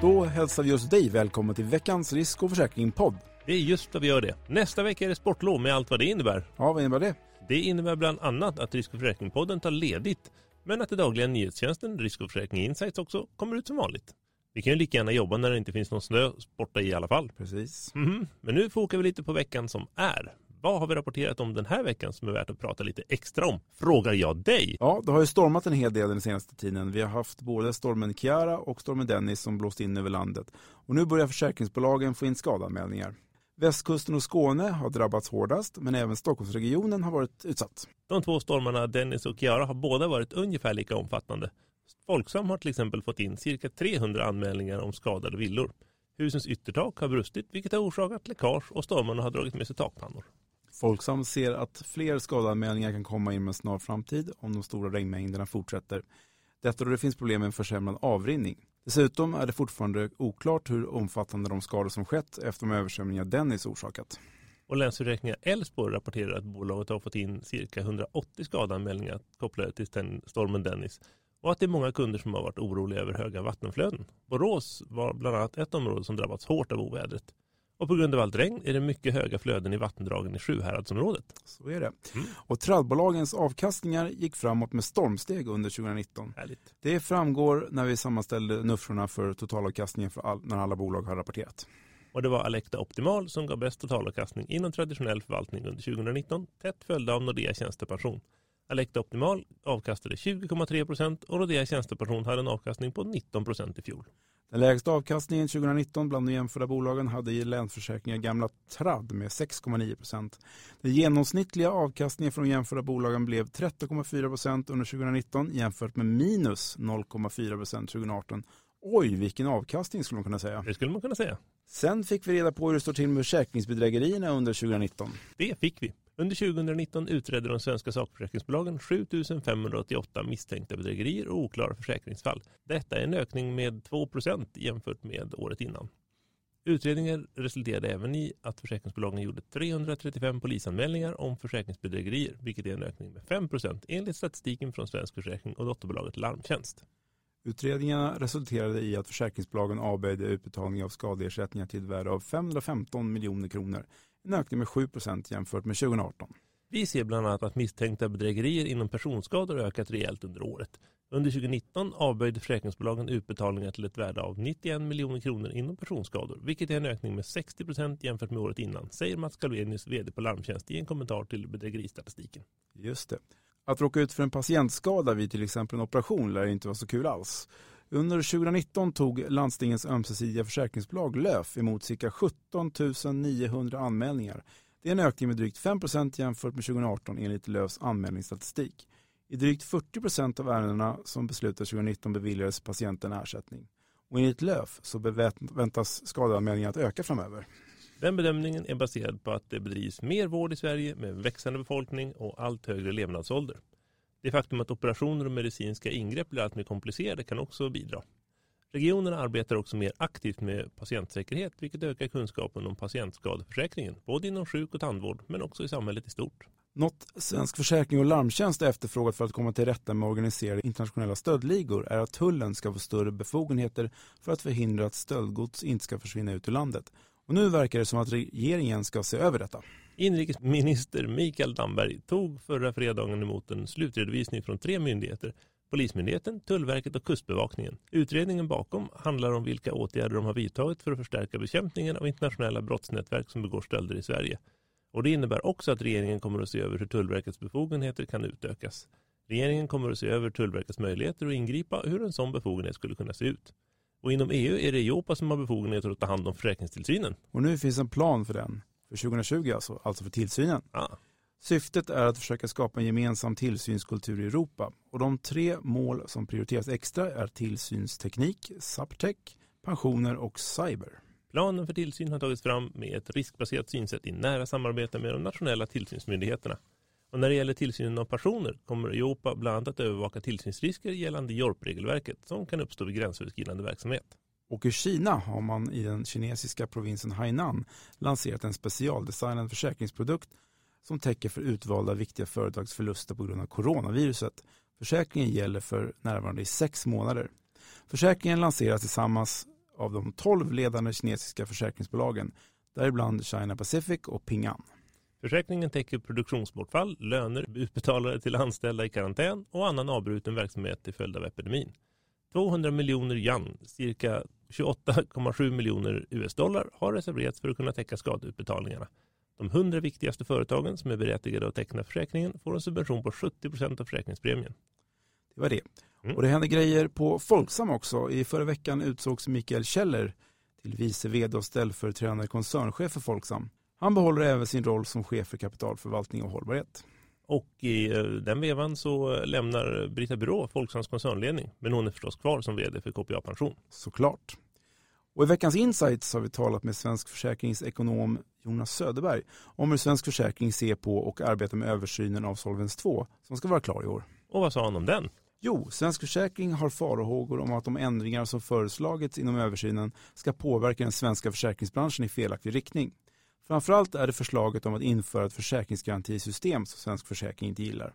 Då hälsar vi oss dig välkommen till veckans risk och försäkring-podd. Det är just vad vi gör det. Nästa vecka är det sportlov med allt vad det innebär. Ja, vad innebär det? Det innebär bland annat att Risk och försäkring-podden tar ledigt, men att den dagliga nyhetstjänsten Risk och försäkring Insights också kommer ut som vanligt. Vi kan ju lika gärna jobba när det inte finns någon snö borta i alla fall. Precis. Mhm. Men nu fokar vi lite på veckan som är. Vad har vi rapporterat om den här veckan som är värt att prata lite extra om? Frågar jag dig. Ja, det har ju stormat en hel del den senaste tiden. Vi har haft både stormen Kiara och stormen Dennis som blåst in över landet. Och nu börjar försäkringsbolagen få in skadanmälningar. Västkusten och Skåne har drabbats hårdast, men även Stockholmsregionen har varit utsatt. De två stormarna Dennis och Kiara har båda varit ungefär lika omfattande. Folksam har till exempel fått in cirka 300 anmälningar om skadade villor. Husens yttertak har brustit vilket har orsakat läckage och stormarna har dragit med sig takpannor. Folksam ser att fler skadanmälningar kan komma inom en snar framtid om de stora regnmängderna fortsätter. Detta då det finns problem med en försämrad avrinning. Dessutom är det fortfarande oklart hur omfattande de skador som skett efter de översvämningar Dennis orsakat. Och Länsförsäkringar Älvsborg rapporterar att bolaget har fått in cirka 180 skadanmälningar kopplade till den- stormen Dennis och att det är många kunder som har varit oroliga över höga vattenflöden. Borås var bland annat ett område som drabbats hårt av ovädret. Och på grund av allt regn är det mycket höga flöden i vattendragen i Sjuhäradsområdet. Så är det. Mm. Och trallbolagens avkastningar gick framåt med stormsteg under 2019. Härligt. Det framgår när vi sammanställde nuffrorna för totalavkastningen för all, när alla bolag har rapporterat. Och det var Alecta Optimal som gav bäst totalavkastning inom traditionell förvaltning under 2019, tätt följda av Nordea Tjänstepension. Alecta Optimal avkastade 20,3 procent och Nordea Tjänstepension hade en avkastning på 19 procent i fjol. Den lägsta avkastningen 2019 bland de jämförda bolagen hade i Länsförsäkringar gamla Tradd med 6,9 procent. Den genomsnittliga avkastningen från de jämförda bolagen blev 13,4 procent under 2019 jämfört med minus 0,4 procent 2018. Oj, vilken avkastning skulle man kunna säga. Det skulle man kunna säga. Sen fick vi reda på hur det står till med försäkringsbedrägerierna under 2019. Det fick vi. Under 2019 utredde de svenska sakförsäkringsbolagen 7588 misstänkta bedrägerier och oklara försäkringsfall. Detta är en ökning med 2% jämfört med året innan. Utredningen resulterade även i att försäkringsbolagen gjorde 335 polisanmälningar om försäkringsbedrägerier, vilket är en ökning med 5% enligt statistiken från Svensk Försäkring och dotterbolaget Larmtjänst. Utredningarna resulterade i att försäkringsbolagen avböjde utbetalning av skadeersättningar till ett värde av 515 miljoner kronor. En ökning med 7% jämfört med 2018. Vi ser bland annat att misstänkta bedrägerier inom personskador ökat rejält under året. Under 2019 avböjde försäkringsbolagen utbetalningar till ett värde av 91 miljoner kronor inom personskador, vilket är en ökning med 60 procent jämfört med året innan, säger Mats Galvenius, vd på Larmtjänst i en kommentar till bedrägeristatistiken. Just det. Att råka ut för en patientskada vid till exempel en operation lär inte vara så kul alls. Under 2019 tog landstingens ömsesidiga försäkringsbolag LÖF emot cirka 17 900 anmälningar. Det är en ökning med drygt 5% jämfört med 2018 enligt LÖFs anmälningsstatistik. I drygt 40% av ärendena som beslutades 2019 beviljades patienten ersättning. Och enligt LÖF så väntas skadeanmälningar att öka framöver. Den bedömningen är baserad på att det bedrivs mer vård i Sverige med en växande befolkning och allt högre levnadsålder. Det faktum att operationer och medicinska ingrepp blir allt mer komplicerade kan också bidra. Regionerna arbetar också mer aktivt med patientsäkerhet vilket ökar kunskapen om patientskadeförsäkringen både inom sjuk och tandvård men också i samhället i stort. Något Svensk Försäkring och Larmtjänst efterfrågat för att komma till rätta med organiserade internationella stöldligor är att tullen ska få större befogenheter för att förhindra att stöldgods inte ska försvinna ut ur landet. Och nu verkar det som att regeringen ska se över detta. Inrikesminister Mikael Damberg tog förra fredagen emot en slutredovisning från tre myndigheter Polismyndigheten, Tullverket och Kustbevakningen. Utredningen bakom handlar om vilka åtgärder de har vidtagit för att förstärka bekämpningen av internationella brottsnätverk som begår stölder i Sverige. Och det innebär också att regeringen kommer att se över hur Tullverkets befogenheter kan utökas. Regeringen kommer att se över Tullverkets möjligheter att ingripa och hur en sån befogenhet skulle kunna se ut. Och inom EU är det Europa som har befogenheter att ta hand om försäkringstillsynen. Och nu finns en plan för den, för 2020 alltså, alltså för tillsynen. Ah. Syftet är att försöka skapa en gemensam tillsynskultur i Europa och de tre mål som prioriteras extra är tillsynsteknik, subtech, pensioner och cyber. Planen för tillsyn har tagits fram med ett riskbaserat synsätt i nära samarbete med de nationella tillsynsmyndigheterna. Och när det gäller tillsynen av personer kommer Europa bland annat att övervaka tillsynsrisker gällande JORP-regelverket som kan uppstå vid gränsöverskridande verksamhet. Och i Kina har man i den kinesiska provinsen Hainan lanserat en specialdesignad försäkringsprodukt som täcker för utvalda viktiga företags förluster på grund av coronaviruset. Försäkringen gäller för närvarande i sex månader. Försäkringen lanseras tillsammans av de 12 ledande kinesiska försäkringsbolagen, däribland China Pacific och Ping An. Försäkringen täcker produktionsbortfall, löner utbetalade till anställda i karantän och annan avbruten verksamhet till följd av epidemin. 200 miljoner yuan, cirka 28,7 miljoner US-dollar, har reserverats för att kunna täcka skadeutbetalningarna. De 100 viktigaste företagen som är berättigade att teckna försäkringen får en subvention på 70 procent av försäkringspremien. Det var det. Mm. Och det händer grejer på Folksam också. I förra veckan utsågs Mikael Kjeller till vice vd och ställföreträdande koncernchef för Folksam. Han behåller även sin roll som chef för kapitalförvaltning och hållbarhet. Och i eh, den vevan så lämnar Brita Byrå Folksams koncernledning, men hon är förstås kvar som vd för KPA Pension. Såklart. Och i veckans Insights har vi talat med svensk försäkringsekonom Jonas Söderberg om hur Svensk Försäkring ser på och arbetar med översynen av Solvens 2 som ska vara klar i år. Och vad sa han om den? Jo, Svensk Försäkring har farhågor om att de ändringar som föreslagits inom översynen ska påverka den svenska försäkringsbranschen i felaktig riktning. Framförallt är det förslaget om att införa ett försäkringsgarantisystem som Svensk Försäkring inte gillar.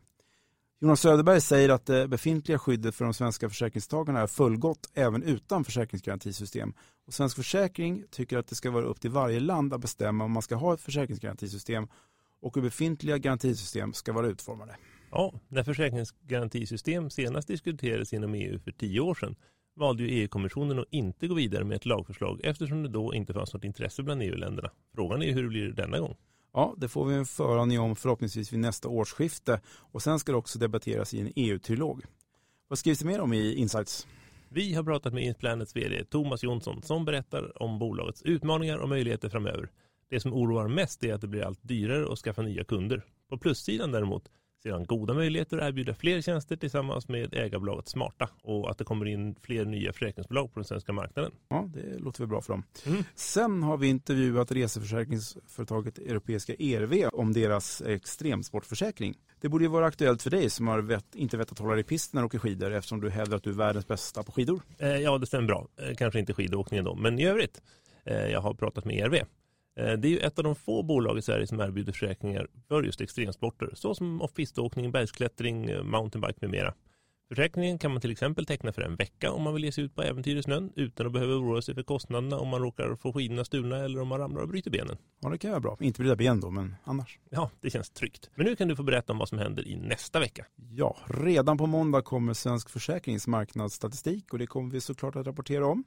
Jonas Söderberg säger att det befintliga skyddet för de svenska försäkringstagarna är fullgott även utan försäkringsgarantisystem. Och Svensk Försäkring tycker att det ska vara upp till varje land att bestämma om man ska ha ett försäkringsgarantisystem och hur befintliga garantisystem ska vara utformade. Ja, när försäkringsgarantisystem senast diskuterades inom EU för tio år sedan valde ju EU-kommissionen att inte gå vidare med ett lagförslag eftersom det då inte fanns något intresse bland EU-länderna. Frågan är hur det blir denna gång. Ja, det får vi en föraning om förhoppningsvis vid nästa årsskifte och sen ska det också debatteras i en EU-trilog. Vad skrivs det mer om i Insights? Vi har pratat med Insplanets vd Thomas Jonsson som berättar om bolagets utmaningar och möjligheter framöver. Det som oroar mest är att det blir allt dyrare att skaffa nya kunder. På plussidan däremot ser han goda möjligheter att erbjuda fler tjänster tillsammans med ägarbolaget Smarta och att det kommer in fler nya försäkringsbolag på den svenska marknaden. Ja, det låter väl bra för dem. Mm. Sen har vi intervjuat reseförsäkringsföretaget Europeiska ERV om deras extremsportförsäkring. Det borde ju vara aktuellt för dig som har vet, inte vetat hålla dig i pist när du åker skidor eftersom du hävdar att du är världens bästa på skidor. Eh, ja, det stämmer bra. Eh, kanske inte skidåkningen då, men i övrigt. Eh, jag har pratat med ERV det är ju ett av de få bolag i Sverige som erbjuder försäkringar för just extremsporter, såsom off-piståkning, bergsklättring, eh, mountainbike med mera. Försäkringen kan man till exempel teckna för en vecka om man vill ge sig ut på äventyr i snön utan att behöva oroa sig för kostnaderna om man råkar få skidorna stulna eller om man ramlar och bryter benen. Ja, det kan vara bra. Inte bryta ben då, men annars. Ja, det känns tryggt. Men nu kan du få berätta om vad som händer i nästa vecka. Ja, redan på måndag kommer Svensk Försäkrings marknadsstatistik och det kommer vi såklart att rapportera om.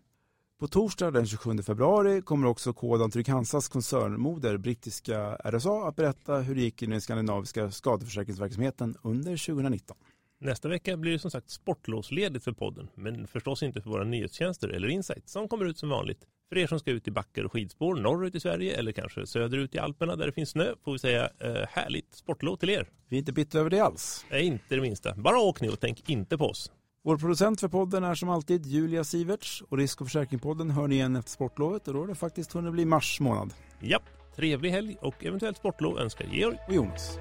På torsdag den 27 februari kommer också Kodan Trygg-Hansas koncernmoder, brittiska RSA, att berätta hur det gick i den skandinaviska skadeförsäkringsverksamheten under 2019. Nästa vecka blir det som sagt sportlovsledigt för podden, men förstås inte för våra nyhetstjänster eller insights som kommer ut som vanligt. För er som ska ut i backar och skidspår norrut i Sverige eller kanske söderut i Alperna där det finns snö får vi säga eh, härligt sportlov till er. Vi är inte bitter över det alls. Nej, inte det minsta. Bara åk ni och tänk inte på oss. Vår producent för podden är som alltid Julia Siverts och Risk och försäkringspodden hör ni igen efter sportlovet och då är det faktiskt hunnit bli mars månad. Japp, trevlig helg och eventuellt sportlov önskar Georg och Jonas.